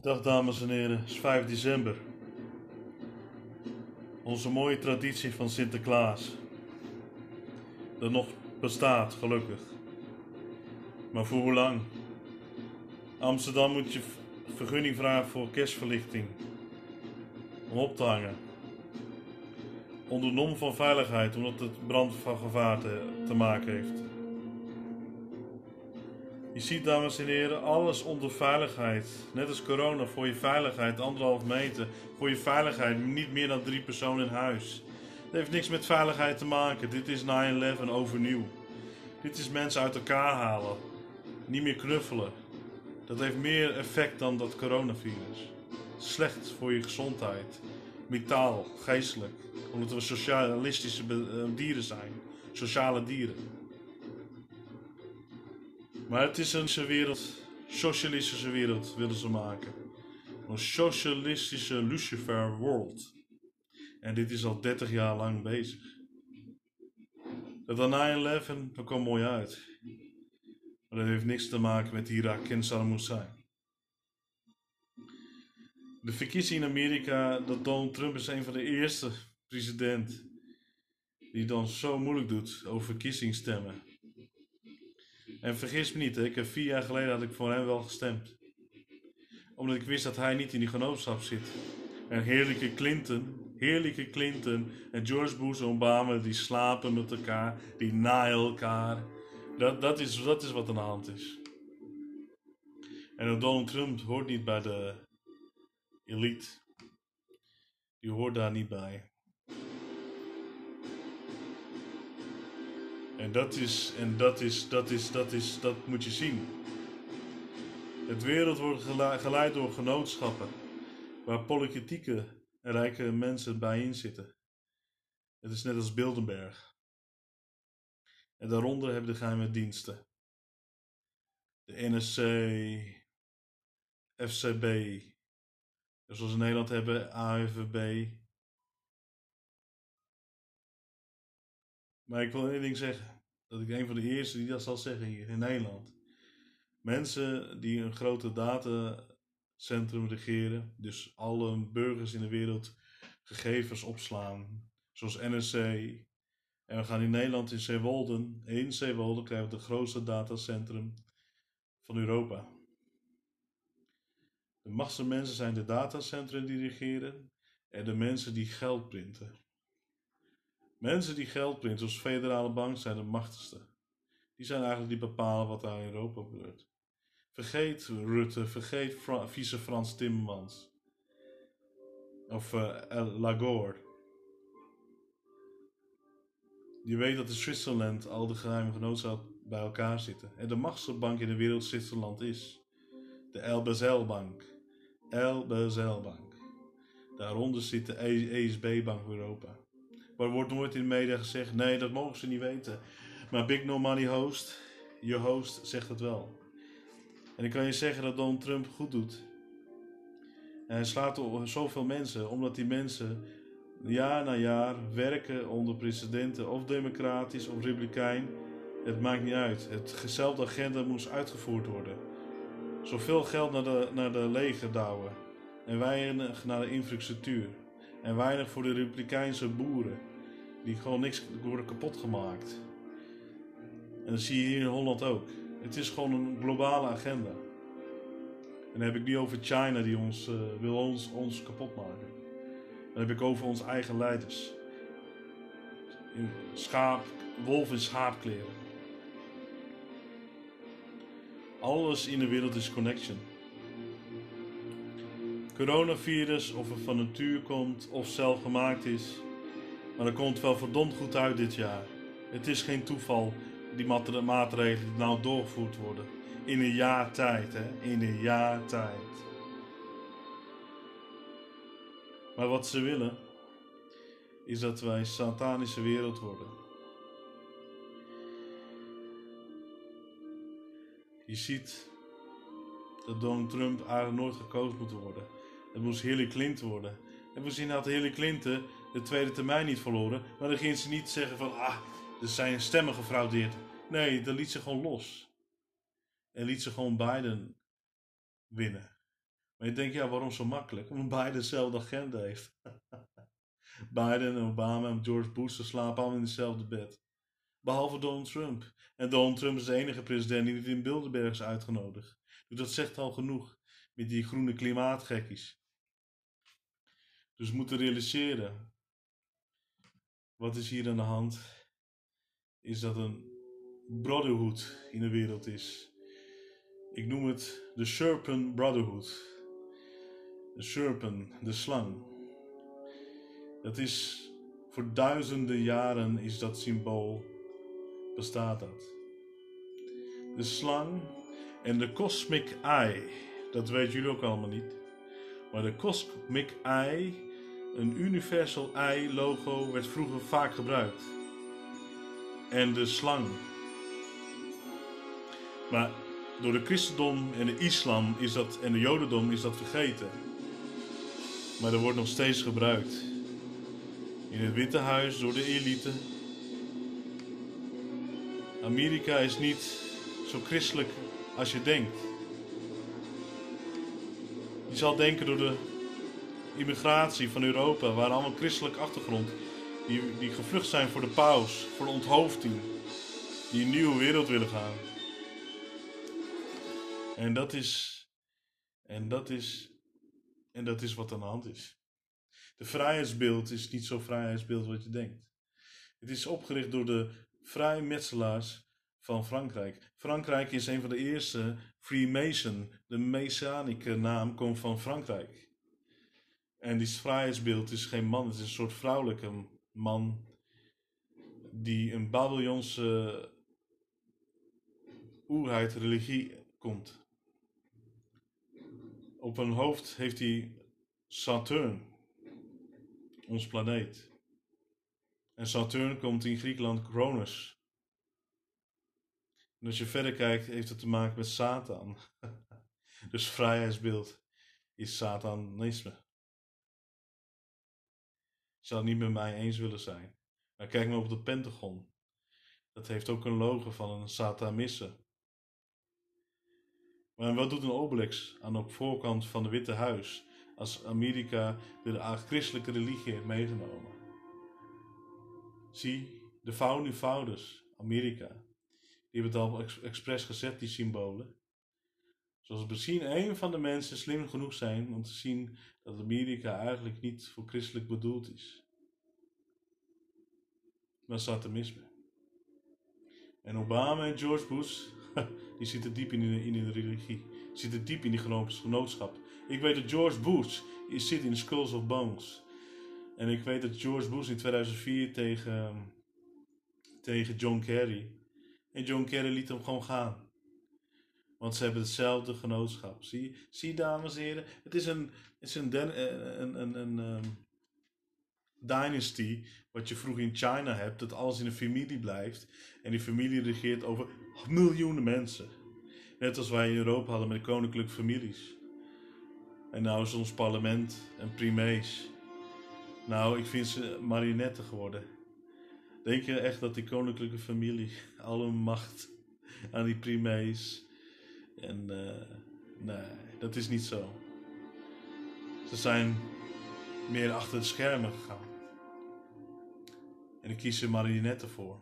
Dag dames en heren, het is 5 december. Onze mooie traditie van Sinterklaas. Dat nog bestaat, gelukkig. Maar voor hoe lang? Amsterdam moet je vergunning vragen voor kerstverlichting. Om op te hangen. Onder nom van veiligheid, omdat het brand van gevaar te, te maken heeft. Je ziet, dames en heren, alles onder veiligheid. Net als corona, voor je veiligheid, anderhalf meter. Voor je veiligheid, niet meer dan drie personen in huis. Het heeft niks met veiligheid te maken. Dit is 9-11 overnieuw. Dit is mensen uit elkaar halen. Niet meer knuffelen. Dat heeft meer effect dan dat coronavirus. Slecht voor je gezondheid. Metaal, geestelijk. Omdat we socialistische eh, dieren zijn. Sociale dieren. Maar het is een wereld, socialistische wereld willen ze maken. Een socialistische Lucifer world. En dit is al 30 jaar lang bezig. Dat 9-11, dat kwam mooi uit. Maar dat heeft niks te maken met Irak en Saddam Hussein. De verkiezing in Amerika, dat Donald Trump is een van de eerste president die dan zo moeilijk doet over verkiezingsstemmen. En vergis me niet, ik heb vier jaar geleden had ik voor hem wel gestemd. Omdat ik wist dat hij niet in die genootschap zit. En heerlijke Clinton, heerlijke Clinton en George Bush en Obama, die slapen met elkaar, die naaien elkaar. Dat, dat, is, dat is wat aan de hand is. En Donald Trump hoort niet bij de elite. Die hoort daar niet bij. En dat is, en dat is, dat is, dat is, dat moet je zien. Het wereld wordt geleid door genootschappen, waar politieke en rijke mensen bijeen zitten. Het is net als Bilderberg. En daaronder hebben de geheime diensten. De NSC, FCB, zoals in Nederland hebben, AFB, Maar ik wil één ding zeggen. Dat ik een van de eerste die dat zal zeggen hier in Nederland. Mensen die een grote datacentrum regeren, dus alle burgers in de wereld gegevens opslaan, zoals NSC. En we gaan in Nederland in Zeewolden, in Zeewolden krijgen we het grootste datacentrum van Europa. De machtigste mensen zijn de datacentrum die regeren en de mensen die geld printen. Mensen die geld printen, zoals federale bank, zijn de machtigste. Die zijn eigenlijk die bepalen wat daar in Europa gebeurt. Vergeet Rutte, vergeet vice Frans Timmermans. Of uh, Lagore. Je weet dat in Zwitserland al de geheime genootschappen bij elkaar zitten. En de machtigste bank in de wereld Zwitserland is. De El Bank. El Bank. Daaronder zit de ESB-bank e Europa. Maar er wordt nooit in de media gezegd, nee, dat mogen ze niet weten. Maar Big No Money Host, je host, zegt het wel. En ik kan je zeggen dat Donald Trump goed doet. En hij slaat zoveel mensen, omdat die mensen jaar na jaar werken onder presidenten, of democratisch of republikein. Het maakt niet uit. Hetzelfde agenda moest uitgevoerd worden. Zoveel geld naar de, naar de leger douwen. En weinig naar de infrastructuur. En weinig voor de Republikeinse boeren. Die gewoon niks worden kapot gemaakt. En dat zie je hier in Holland ook. Het is gewoon een globale agenda. En dan heb ik niet over China die ons uh, wil ons, ons kapot maken. Dan heb ik over onze eigen leiders. In schaap, wolf in schaapkleren. Alles in de wereld is connection coronavirus, of het van natuur komt of zelf gemaakt is. Maar dat komt wel verdomd goed uit dit jaar. Het is geen toeval, die maatregelen die nou doorgevoerd worden. In een jaar tijd, hè? In een jaar tijd. Maar wat ze willen, is dat wij een satanische wereld worden. Je ziet dat Donald Trump eigenlijk nooit gekozen moet worden. Het moest Hillary Clinton worden. En we zien dat Hillary Clinton de tweede termijn niet verloren. Maar dan ging ze niet zeggen van, ah, er zijn stemmen gefraudeerd. Nee, dan liet ze gewoon los. En liet ze gewoon Biden winnen. Maar je denkt, ja, waarom zo makkelijk? Omdat Biden dezelfde agenda heeft. Biden en Obama en George Bush, slapen allemaal in hetzelfde bed. Behalve Donald Trump. En Donald Trump is de enige president die niet in Bilderberg is uitgenodigd. Dus dat zegt al genoeg met die groene klimaatgekkies. Dus we moeten realiseren. Wat is hier aan de hand? Is dat een brotherhood in de wereld is. Ik noem het de Serpent Brotherhood. De serpent, de slang. Dat is voor duizenden jaren is dat symbool bestaat dat. De slang en de cosmic eye, dat weten jullie ook allemaal niet. Maar de cosmic eye, een universal eye logo, werd vroeger vaak gebruikt. En de slang. Maar door de christendom en de islam is dat, en de jodendom is dat vergeten. Maar er wordt nog steeds gebruikt. In het Witte Huis door de elite. Amerika is niet zo christelijk als je denkt. Je zal denken door de immigratie van Europa, waar allemaal christelijke achtergrond, die, die gevlucht zijn voor de paus, voor de onthoofding, die een nieuwe wereld willen gaan. En dat is, en dat is, en dat is wat aan de hand is. De vrijheidsbeeld is niet zo vrijheidsbeeld wat je denkt. Het is opgericht door de vrijmetselaars van Frankrijk. Frankrijk is een van de eerste Freemason. De Messianische naam komt van Frankrijk. En die vrijheidsbeeld is geen man, het is een soort vrouwelijke man die een Babylonse oerheid religie komt. Op een hoofd heeft hij Saturn, ons planeet. En Saturn komt in Griekenland Cronus. En als je verder kijkt, heeft het te maken met Satan. dus vrijheidsbeeld is satanisme. Zou het niet met mij eens willen zijn. Maar kijk maar op het Pentagon. Dat heeft ook een logo van een satanisse. Maar wat doet een Obelix aan de voorkant van het Witte Huis als Amerika de christelijke religie heeft meegenomen? Zie, de founding founders, Amerika, die hebben het al expres gezet, die symbolen. Zoals misschien een van de mensen slim genoeg zijn om te zien dat Amerika eigenlijk niet voor christelijk bedoeld is. Maar satanisme. En Obama en George Bush die zitten diep in de, in de religie. Zitten diep in die genootschap. Ik weet dat George Bush zit in Skulls of Bones. En ik weet dat George Bush in 2004 tegen, tegen John Kerry. En John Kerry liet hem gewoon gaan. Want ze hebben hetzelfde genootschap. Zie, zie dames en heren. Het is een, is een, een, een, een, um, dynasty. Wat je vroeger in China hebt. Dat alles in een familie blijft. En die familie regeert over miljoenen mensen. Net als wij in Europa hadden met koninklijke families. En nou is ons parlement een primees. Nou, ik vind ze marionetten geworden. Denk je echt dat die koninklijke familie alle macht aan die primees? En uh, nee, dat is niet zo. Ze zijn meer achter de schermen gegaan. En er marionetten voor.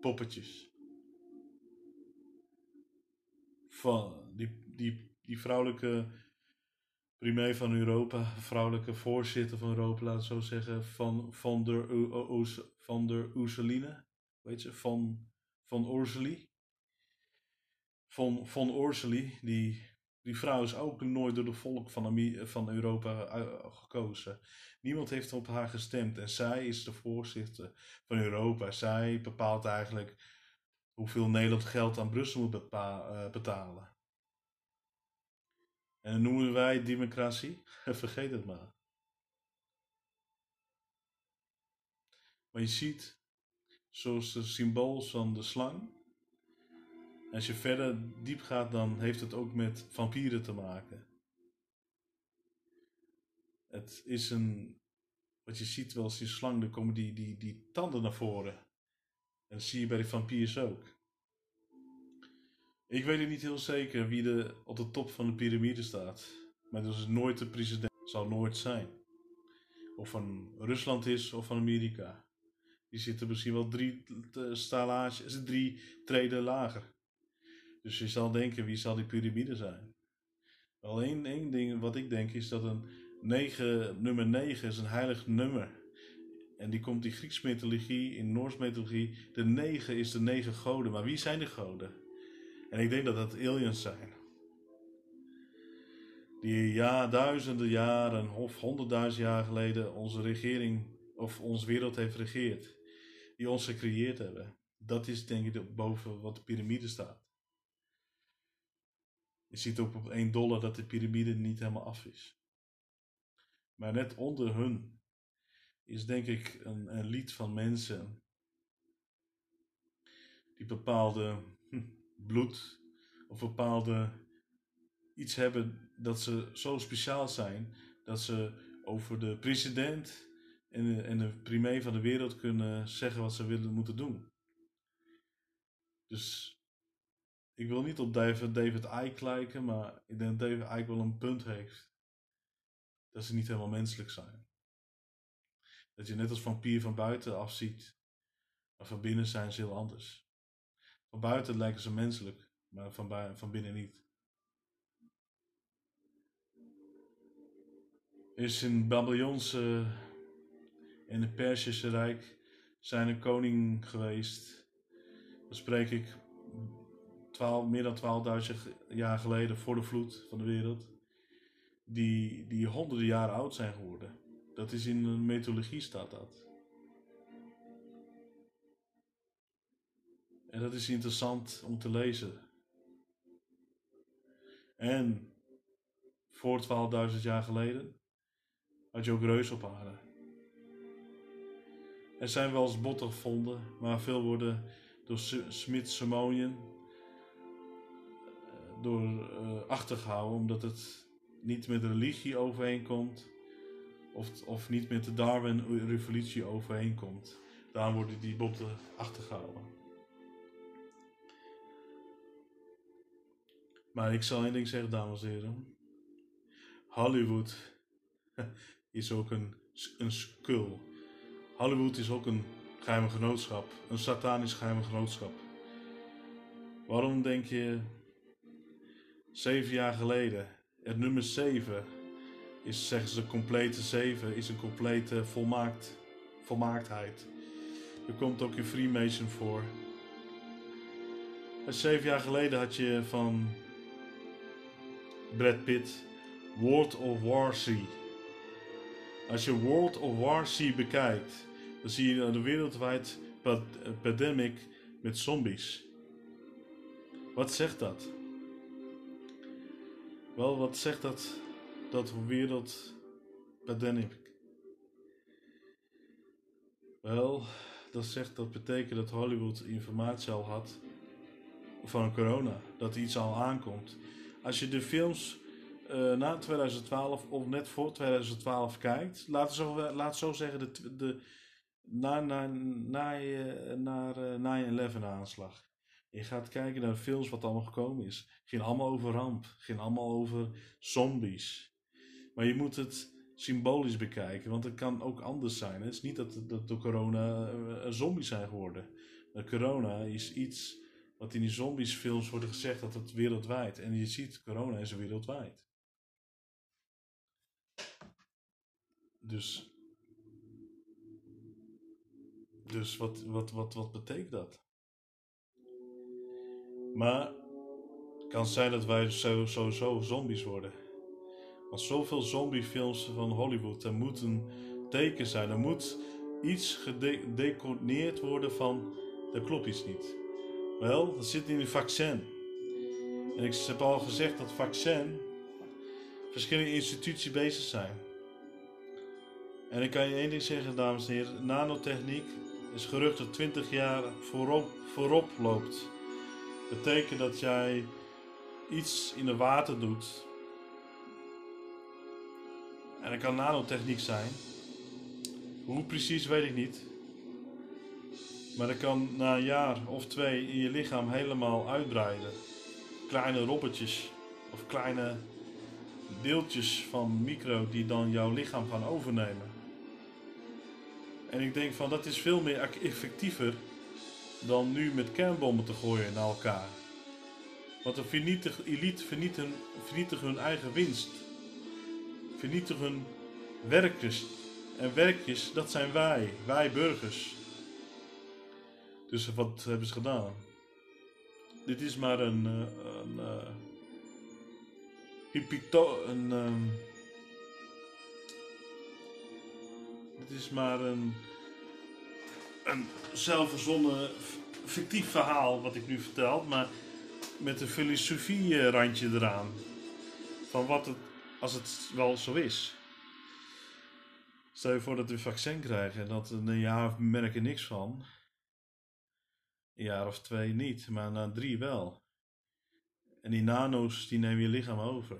Poppetjes van die, die, die vrouwelijke premier van Europa, vrouwelijke voorzitter van Europa, laat ik zo zeggen, van, van der, van weet je, van, van. Van, van Ursuli, die, die vrouw is ook nooit door het volk van, van Europa eh, gekozen. Niemand heeft op haar gestemd en zij is de voorzitter van Europa. Zij bepaalt eigenlijk hoeveel Nederland geld aan Brussel moet eh, betalen. En dat noemen wij democratie. Vergeet het maar. Maar je ziet, zoals de symbool van de slang. Als je verder diep gaat, dan heeft het ook met vampieren te maken. Het is een, wat je ziet wel als die slang, dan komen die, die, die tanden naar voren. En dat zie je bij de vampiers ook. Ik weet het niet heel zeker wie er op de top van de piramide staat. Maar dat is nooit de president. Zal nooit zijn. Of van Rusland is of van Amerika. Die zitten misschien wel drie stalages, drie treden lager. Dus je zal denken, wie zal die piramide zijn? Alleen één ding wat ik denk is dat een 9, nummer 9 is een heilig nummer. En die komt in Grieks mythologie, in Noors mythologie. De 9 is de negen goden. Maar wie zijn de goden? En ik denk dat dat aliens zijn. Die ja, duizenden jaren of honderdduizend jaar geleden onze regering of onze wereld heeft regeerd. Die ons gecreëerd hebben. Dat is denk ik boven wat de piramide staat. Je ziet ook op 1 dollar dat de piramide niet helemaal af is. Maar net onder hun is denk ik een, een lied van mensen die bepaalde hm, bloed of bepaalde iets hebben dat ze zo speciaal zijn dat ze over de president en de, en de premier van de wereld kunnen zeggen wat ze willen moeten doen. Dus ik wil niet op David, David lijken, maar ik denk dat David Icke wel een punt heeft. Dat ze niet helemaal menselijk zijn. Dat je net als vampier van buiten afziet, maar van binnen zijn ze heel anders. Van buiten lijken ze menselijk, maar van, van binnen niet. Is in Babylonse en het Persische Rijk zijn een koning geweest. Dan spreek ik 12, meer dan 12.000 jaar geleden voor de vloed van de wereld, die, die honderden jaren oud zijn geworden. Dat is in de mythologie staat dat. En dat is interessant om te lezen. En voor 12.000 jaar geleden had je ook reus op aarde. Er zijn wel eens botten gevonden, maar veel worden door Smith-Simonian door uh, achtergehouden, omdat het niet met religie overeenkomt of, of niet met de Darwin-revolutie overeenkomt. Daarom worden die botten achtergehouden. Maar ik zal één ding zeggen, dames en heren. Hollywood is ook een, een skull. Hollywood is ook een geheime genootschap. Een satanisch geheime genootschap. Waarom denk je Zeven jaar geleden. Het nummer 7 is, zeggen ze, complete 7 is een complete volmaakt, volmaaktheid. Er komt ook in Freemason voor. En zeven jaar geleden had je van Brad Pitt World of War C. Als je World of War C bekijkt, dan zie je een wereldwijd pandemic met zombies. Wat zegt dat? Wel, wat zegt dat, dat wereld pandemic? Wel, dat zegt dat betekent dat Hollywood informatie al had van corona, dat iets al aankomt. Als je de films uh, na 2012 of net voor 2012 kijkt, laten zo, laat zo zeggen, de, de, na, na, na, eh, naar 9-11 eh, aanslag. Je gaat kijken naar films wat allemaal gekomen is. Ging allemaal over ramp. Ging allemaal over zombies. Maar je moet het symbolisch bekijken, want het kan ook anders zijn. Het is niet dat, dat door corona uh, zombies zijn geworden. Corona is iets wat in die zombiesfilms wordt gezegd dat het wereldwijd. En je ziet, corona is wereldwijd. Dus, dus wat, wat, wat, wat betekent dat? Maar het kan zijn dat wij sowieso zo zombies worden. Want zoveel zombiefilms van Hollywood, er moet een teken zijn. Er moet iets gedeconeerd worden van, er klopt iets niet. Wel, dat zit in een vaccin. En ik heb al gezegd dat vaccin verschillende instituties bezig zijn. En ik kan je één ding zeggen, dames en heren. Nanotechniek is gerucht dat 20 jaar voorop, voorop loopt betekent dat jij iets in het water doet. En dat kan nanotechniek zijn. Hoe precies weet ik niet. Maar dat kan na een jaar of twee in je lichaam helemaal uitbreiden. kleine robotjes of kleine deeltjes van micro die dan jouw lichaam gaan overnemen. En ik denk van dat is veel meer effectiever dan nu met kernbommen te gooien naar elkaar. Want de vernietig, elite vernietigen, vernietigen hun eigen winst. Vernietigen hun werkers. En werkjes, dat zijn wij, wij burgers. Dus wat hebben ze gedaan? Dit is maar een, uh, een, uh, hypito een um, dit is maar een, een zelfverzonnen fictief verhaal wat ik nu vertel, maar met een filosofie randje eraan. Van wat het, als het wel zo is. Stel je voor dat we een vaccin krijgen en dat een jaar merken niks van. Een jaar of twee niet, maar na drie wel. En die nano's die nemen je lichaam over.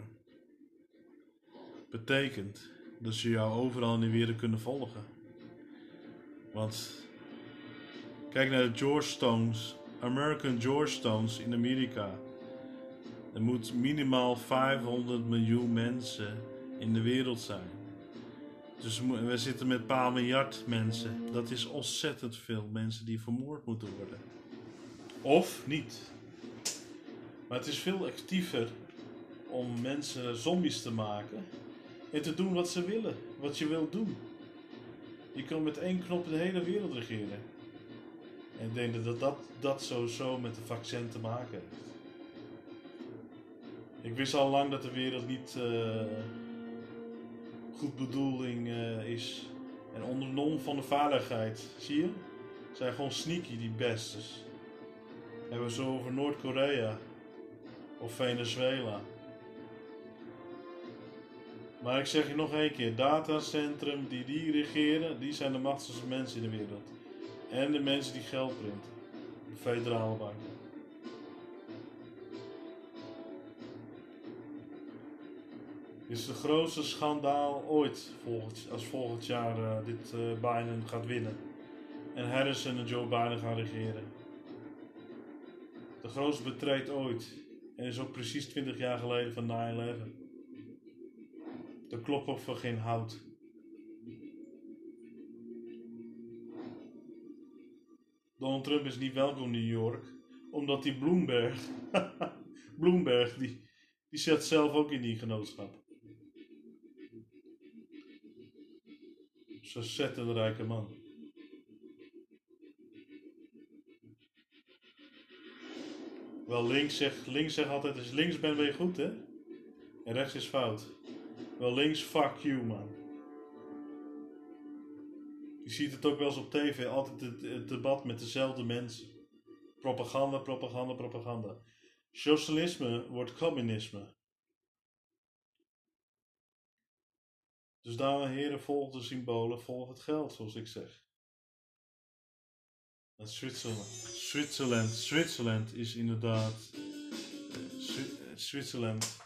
Betekent dat ze jou overal in de wereld kunnen volgen. Want kijk naar de George Stones, American George Stones in Amerika. Er moet minimaal 500 miljoen mensen in de wereld zijn. Dus we zitten met een paar miljard mensen. Dat is ontzettend veel mensen die vermoord moeten worden. Of niet. Maar het is veel actiever om mensen zombies te maken en te doen wat ze willen, wat je wilt doen. Je kan met één knop de hele wereld regeren. En ik denk dat dat, dat sowieso met de vaccin te maken heeft. Ik wist al lang dat de wereld niet uh, goed bedoeling uh, is. En onder nom van de veiligheid, zie je? Zijn gewoon sneaky die bestes. Hebben we zo over Noord-Korea of Venezuela. Maar ik zeg je nog één keer, datacentrum die die regeren, die zijn de machtigste mensen in de wereld. En de mensen die geld printen. De federale. Dit is de grootste schandaal ooit volgend, als volgend jaar uh, dit uh, Biden gaat winnen. En Harrison en Joe Biden gaan regeren. De grootste betreed ooit. En is ook precies 20 jaar geleden van 9-11. De klop op geen hout. Donald Trump is niet welkom in New York, omdat die Bloomberg, Bloomberg, die, die zit zelf ook in die genootschap. Zettend rijke man. Wel links zegt, links zegt altijd, als links bent ben je goed hè? En rechts is fout. Wel links, fuck you man. Je ziet het ook wel eens op tv, altijd het, debat met dezelfde mensen. Propaganda, propaganda, propaganda. Socialisme wordt communisme. Dus dames en heren, volg de symbolen, volg het geld, zoals ik zeg. Zwitserland. Zwitserland. Zwitserland is inderdaad. Zwitserland.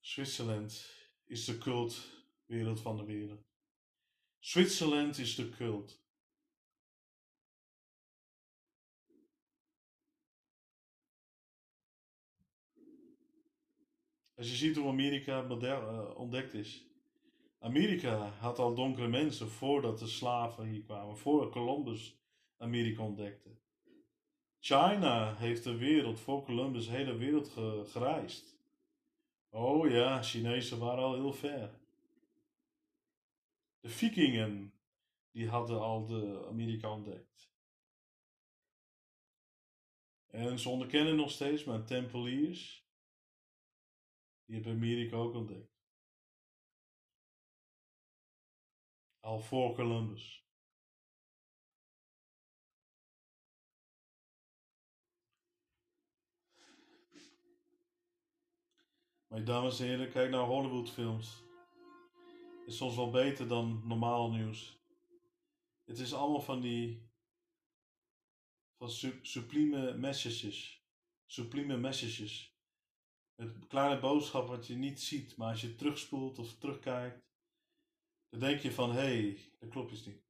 Zwitserland is de cultwereld van de wereld. Zwitserland is de cult. Als je ziet hoe Amerika uh, ontdekt is. Amerika had al donkere mensen voordat de slaven hier kwamen, voor Columbus Amerika ontdekte. China heeft de wereld voor Columbus de hele wereld gereisd. Oh ja, Chinezen waren al heel ver. De Vikingen, die hadden al de Amerika ontdekt. En ze onderkennen nog steeds, maar Tempeliers, die hebben Amerika ook ontdekt. Al voor Columbus. Maar dames en heren, kijk naar Hollywoodfilms. Is soms wel beter dan normaal nieuws. Het is allemaal van die. van sublieme messages. Sublieme messages. Met kleine boodschap wat je niet ziet, maar als je terugspoelt of terugkijkt, dan denk je van hé, hey, dat klopt dus niet.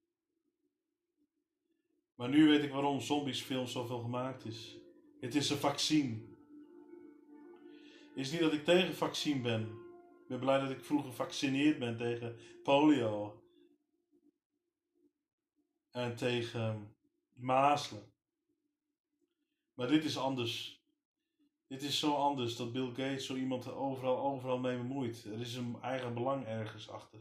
Maar nu weet ik waarom zombiesfilms zoveel gemaakt is. Het is een vaccin. Het is niet dat ik tegen vaccin ben. Ben blij dat ik vroeger gevaccineerd ben tegen polio. En tegen mazelen. Maar dit is anders. Dit is zo anders dat Bill Gates zo iemand overal, overal mee bemoeit. Er is een eigen belang ergens achter.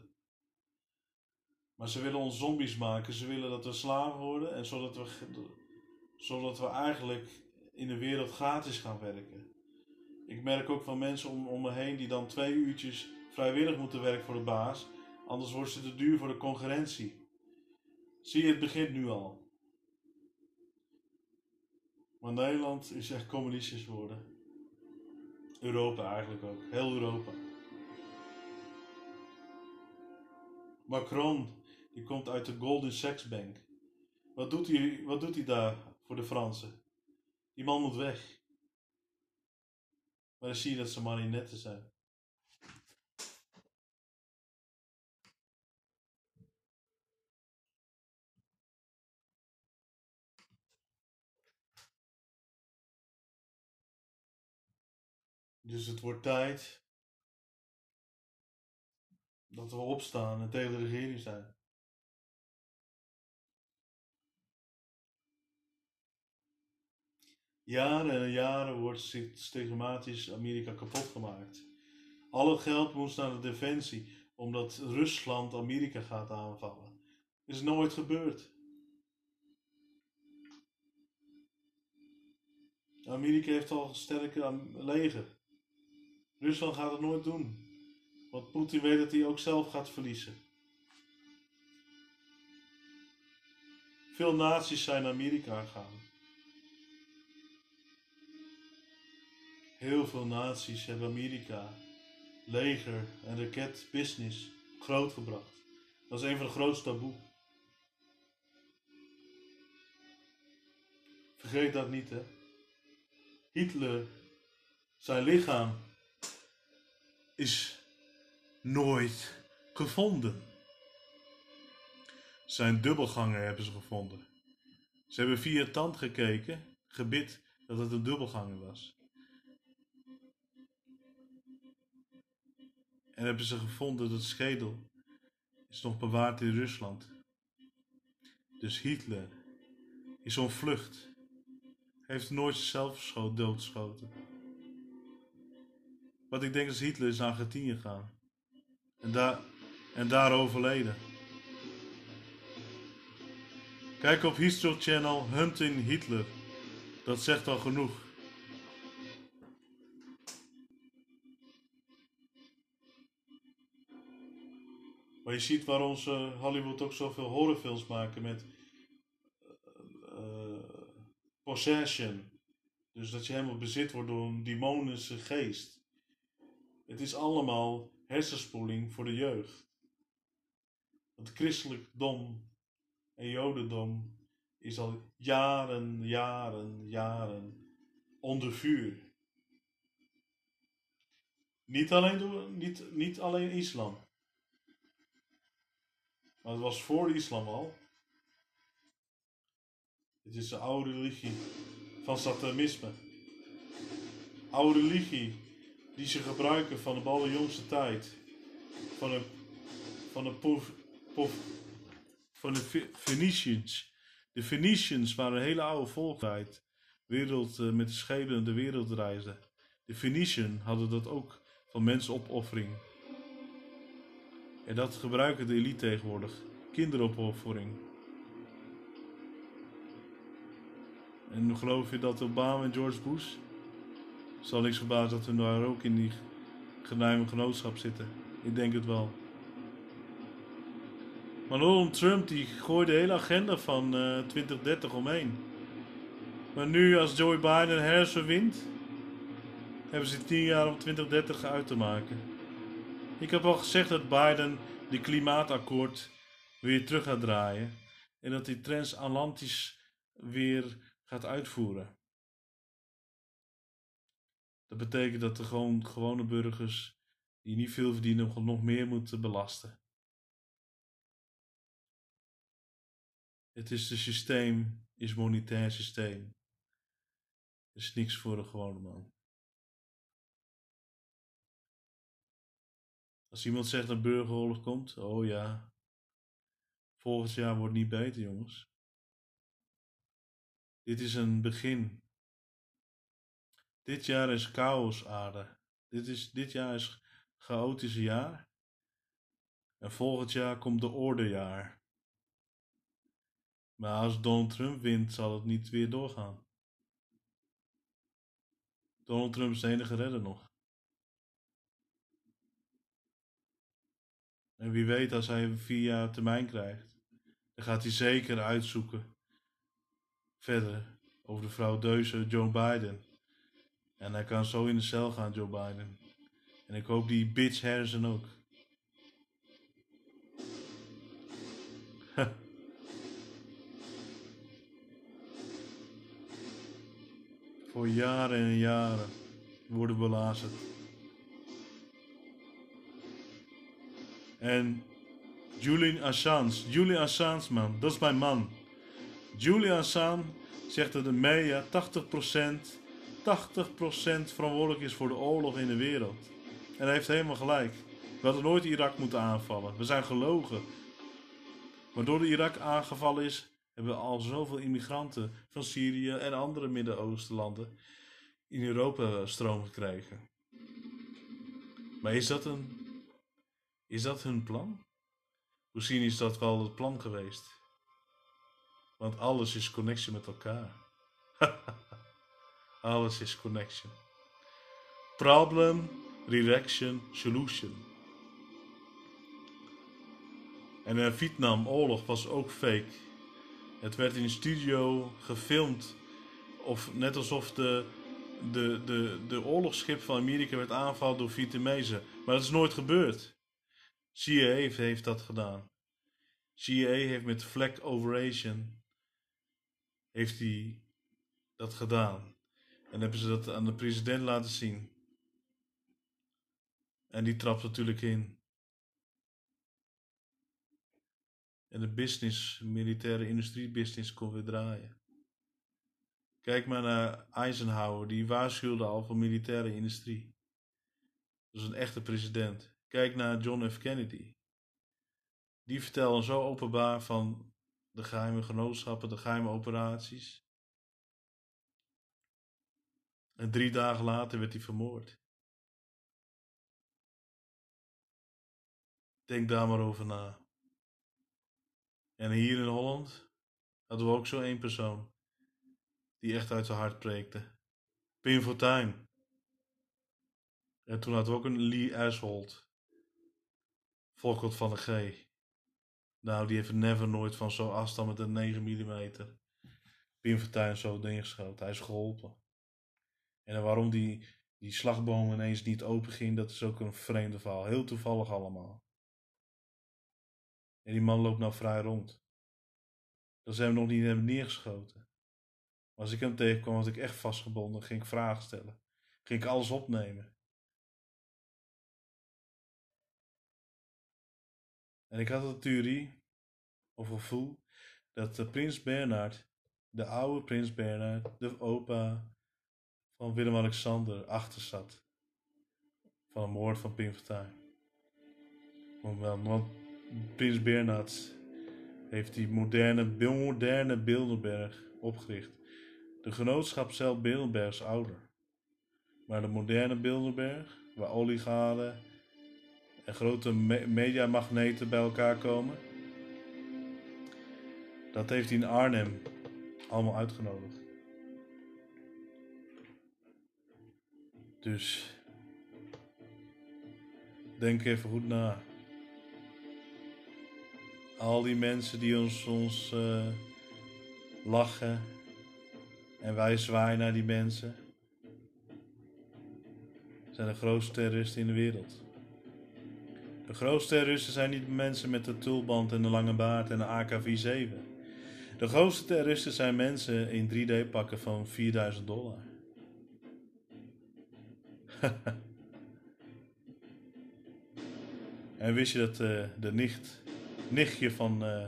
Maar ze willen ons zombies maken. Ze willen dat we slaven worden. En zodat we, zodat we eigenlijk in de wereld gratis gaan werken. Ik merk ook van mensen om, om me heen die dan twee uurtjes vrijwillig moeten werken voor de baas. Anders wordt ze te duur voor de concurrentie. Zie je, het begint nu al. Maar Nederland is echt communistisch geworden. Europa eigenlijk ook. Heel Europa. Macron, die komt uit de Golden Sachs Bank. Wat doet hij, wat doet hij daar voor de Fransen? Die man moet weg. Maar dan zie je dat ze marionetten zijn. Dus het wordt tijd dat we opstaan en tegen de regering zijn. Jaren en jaren wordt systematisch Amerika kapot gemaakt. Al het geld moest naar de defensie, omdat Rusland Amerika gaat aanvallen. Is nooit gebeurd. Amerika heeft al een sterke leger. Rusland gaat het nooit doen. Want Poetin weet dat hij ook zelf gaat verliezen. Veel naties zijn naar Amerika gegaan. Heel veel naties hebben Amerika, leger en raketbusiness grootgebracht. Dat is een van de grootste taboe. Vergeet dat niet, hè. Hitler, zijn lichaam, is nooit gevonden. Zijn dubbelganger hebben ze gevonden. Ze hebben via tand gekeken, gebid dat het een dubbelganger was. En hebben ze gevonden dat schedel is nog bewaard in Rusland. Dus Hitler is zo'n vlucht. Heeft nooit zichzelf doodgeschoten. Wat ik denk is Hitler is naar Argentinië gegaan. En daar, en daar overleden. Kijk op History Channel Hunting Hitler. Dat zegt al genoeg. Je ziet waarom ze Hollywood ook zoveel horrorfilms maken met uh, possession. Dus dat je helemaal bezit wordt door een demonische geest. Het is allemaal hersenspoeling voor de jeugd. Het christelijk dom en jodendom is al jaren, jaren, jaren onder vuur. Niet alleen, door, niet, niet alleen islam. Maar het was voor islam al. Het is de oude religie van satanisme. Oude religie die ze gebruiken van de allerjongste tijd. Van de, van de, pof, pof, van de Phoenicians. De Phoenicians waren een hele oude volktijd. Wereld, uh, met de schepen de wereld reisden. De Phoeniciën hadden dat ook van mensopoffering. En dat gebruiken de elite tegenwoordig. Kinderopoffering. En geloof je dat Obama en George Bush zal niks verbazen dat we daar ook in die geheime genootschap zitten. Ik denk het wel. Maar Donald Trump die gooit de hele agenda van uh, eh, 2030 omheen. Maar nu als Joe Biden hersen wint, hebben ze tien jaar om 2030 uit te maken. Ik heb al gezegd dat Biden de klimaatakkoord weer terug gaat draaien en dat hij transatlantisch weer gaat uitvoeren. Dat betekent dat de gewone burgers die niet veel verdienen nog meer moeten belasten. Het is een systeem, is monetair systeem. is niks voor een gewone man. Als iemand zegt dat burgeroorlog komt, oh ja, volgend jaar wordt niet beter, jongens. Dit is een begin. Dit jaar is chaos aarde. Dit, is, dit jaar is chaotische jaar. En volgend jaar komt de ordejaar. Maar als Donald Trump wint, zal het niet weer doorgaan. Donald Trump is de enige redder nog. En wie weet, als hij vier jaar termijn krijgt, dan gaat hij zeker uitzoeken verder over de vrouw Deuze, Joe Biden. En hij kan zo in de cel gaan, Joe Biden. En ik hoop die bitch Harrison ook. Voor jaren en jaren worden belazerd. En Julian Assange, Julian Assange man, dat is mijn man. Julian Assange zegt dat de media 80%, 80% verantwoordelijk is voor de oorlog in de wereld. En hij heeft helemaal gelijk. We hadden nooit Irak moeten aanvallen. We zijn gelogen. Maar door de Irak aangevallen is, hebben we al zoveel immigranten van Syrië en andere Midden-Oostenlanden in Europa stroom gekregen. Maar is dat, een, is dat hun plan? Misschien is dat wel het plan geweest. Want alles is connectie met elkaar. alles is connection. Problem, reaction, solution. En de Vietnamoorlog was ook fake. Het werd in een studio gefilmd. Of net alsof de, de, de, de oorlogsschip van Amerika werd aangevallen door Vietnamezen. Maar dat is nooit gebeurd. CIA heeft, dat gedaan. CIA heeft met Flag Operation heeft hij dat gedaan. En hebben ze dat aan de president laten zien. En die trapt natuurlijk in. En de business, militaire industriebusiness kon weer draaien. Kijk maar naar Eisenhower, die waarschuwde al voor militaire industrie. Dat is een echte president. Kijk naar John F. Kennedy. Die vertelde zo openbaar van de geheime genootschappen, de geheime operaties. En drie dagen later werd hij vermoord. Denk daar maar over na. En hier in Holland hadden we ook zo één persoon die echt uit zijn hart preekte. Pim Fortuyn. En toen hadden we ook een Lee Ashold. Volkert van de G. Nou, die heeft never nooit van zo'n afstand met een 9 mm. Pim zo geschoten. Hij is geholpen. En waarom die, die slagboom ineens niet open ging, dat is ook een vreemde verhaal. Heel toevallig allemaal. En die man loopt nou vrij rond. Dat ze hem nog niet hebben neergeschoten. Maar als ik hem tegenkwam, was ik echt vastgebonden. Ging ik vragen stellen. Ging ik alles opnemen. En ik had de theorie, of gevoel, dat de prins Bernhard, de oude prins Bernhard, de opa van Willem-Alexander, achter zat. Van een moord van Pim. Want prins Bernhard heeft die moderne, moderne Bilderberg opgericht. De genootschap zelf Bilderberg is ouder. Maar de moderne Bilderberg, waar oligarchen en grote me mediamagneten bij elkaar komen, dat heeft hij in Arnhem allemaal uitgenodigd. Dus denk even goed na al die mensen die ons, ons uh, lachen en wij zwaaien naar die mensen, zijn de grootste terroristen in de wereld. De grootste terroristen zijn niet mensen met de tulband en de lange baard en de AK-47. De grootste terroristen zijn mensen in 3D-pakken van 4000 dollar. en wist je dat uh, de nicht nichtje van uh,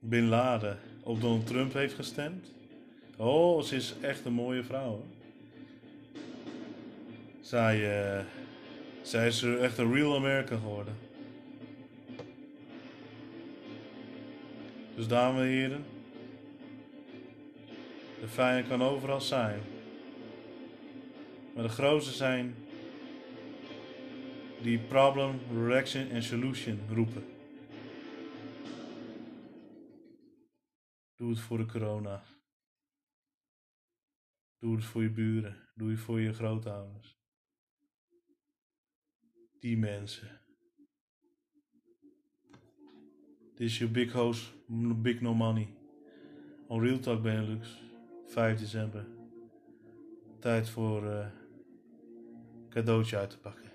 Bin Laden op Donald Trump heeft gestemd. Oh, ze is echt een mooie vrouw. Zij, eh, zij is echt een real American geworden. Dus dames en heren, de vijand kan overal zijn. Maar de grootste zijn die problem, reaction en solution roepen. Doe het voor de corona. Doe het voor je buren. Doe het voor je grootouders. Die mensen. Dit is je big host, big no money. On Real Talk Benelux, 5 december. Tijd voor uh, cadeautje uit te pakken.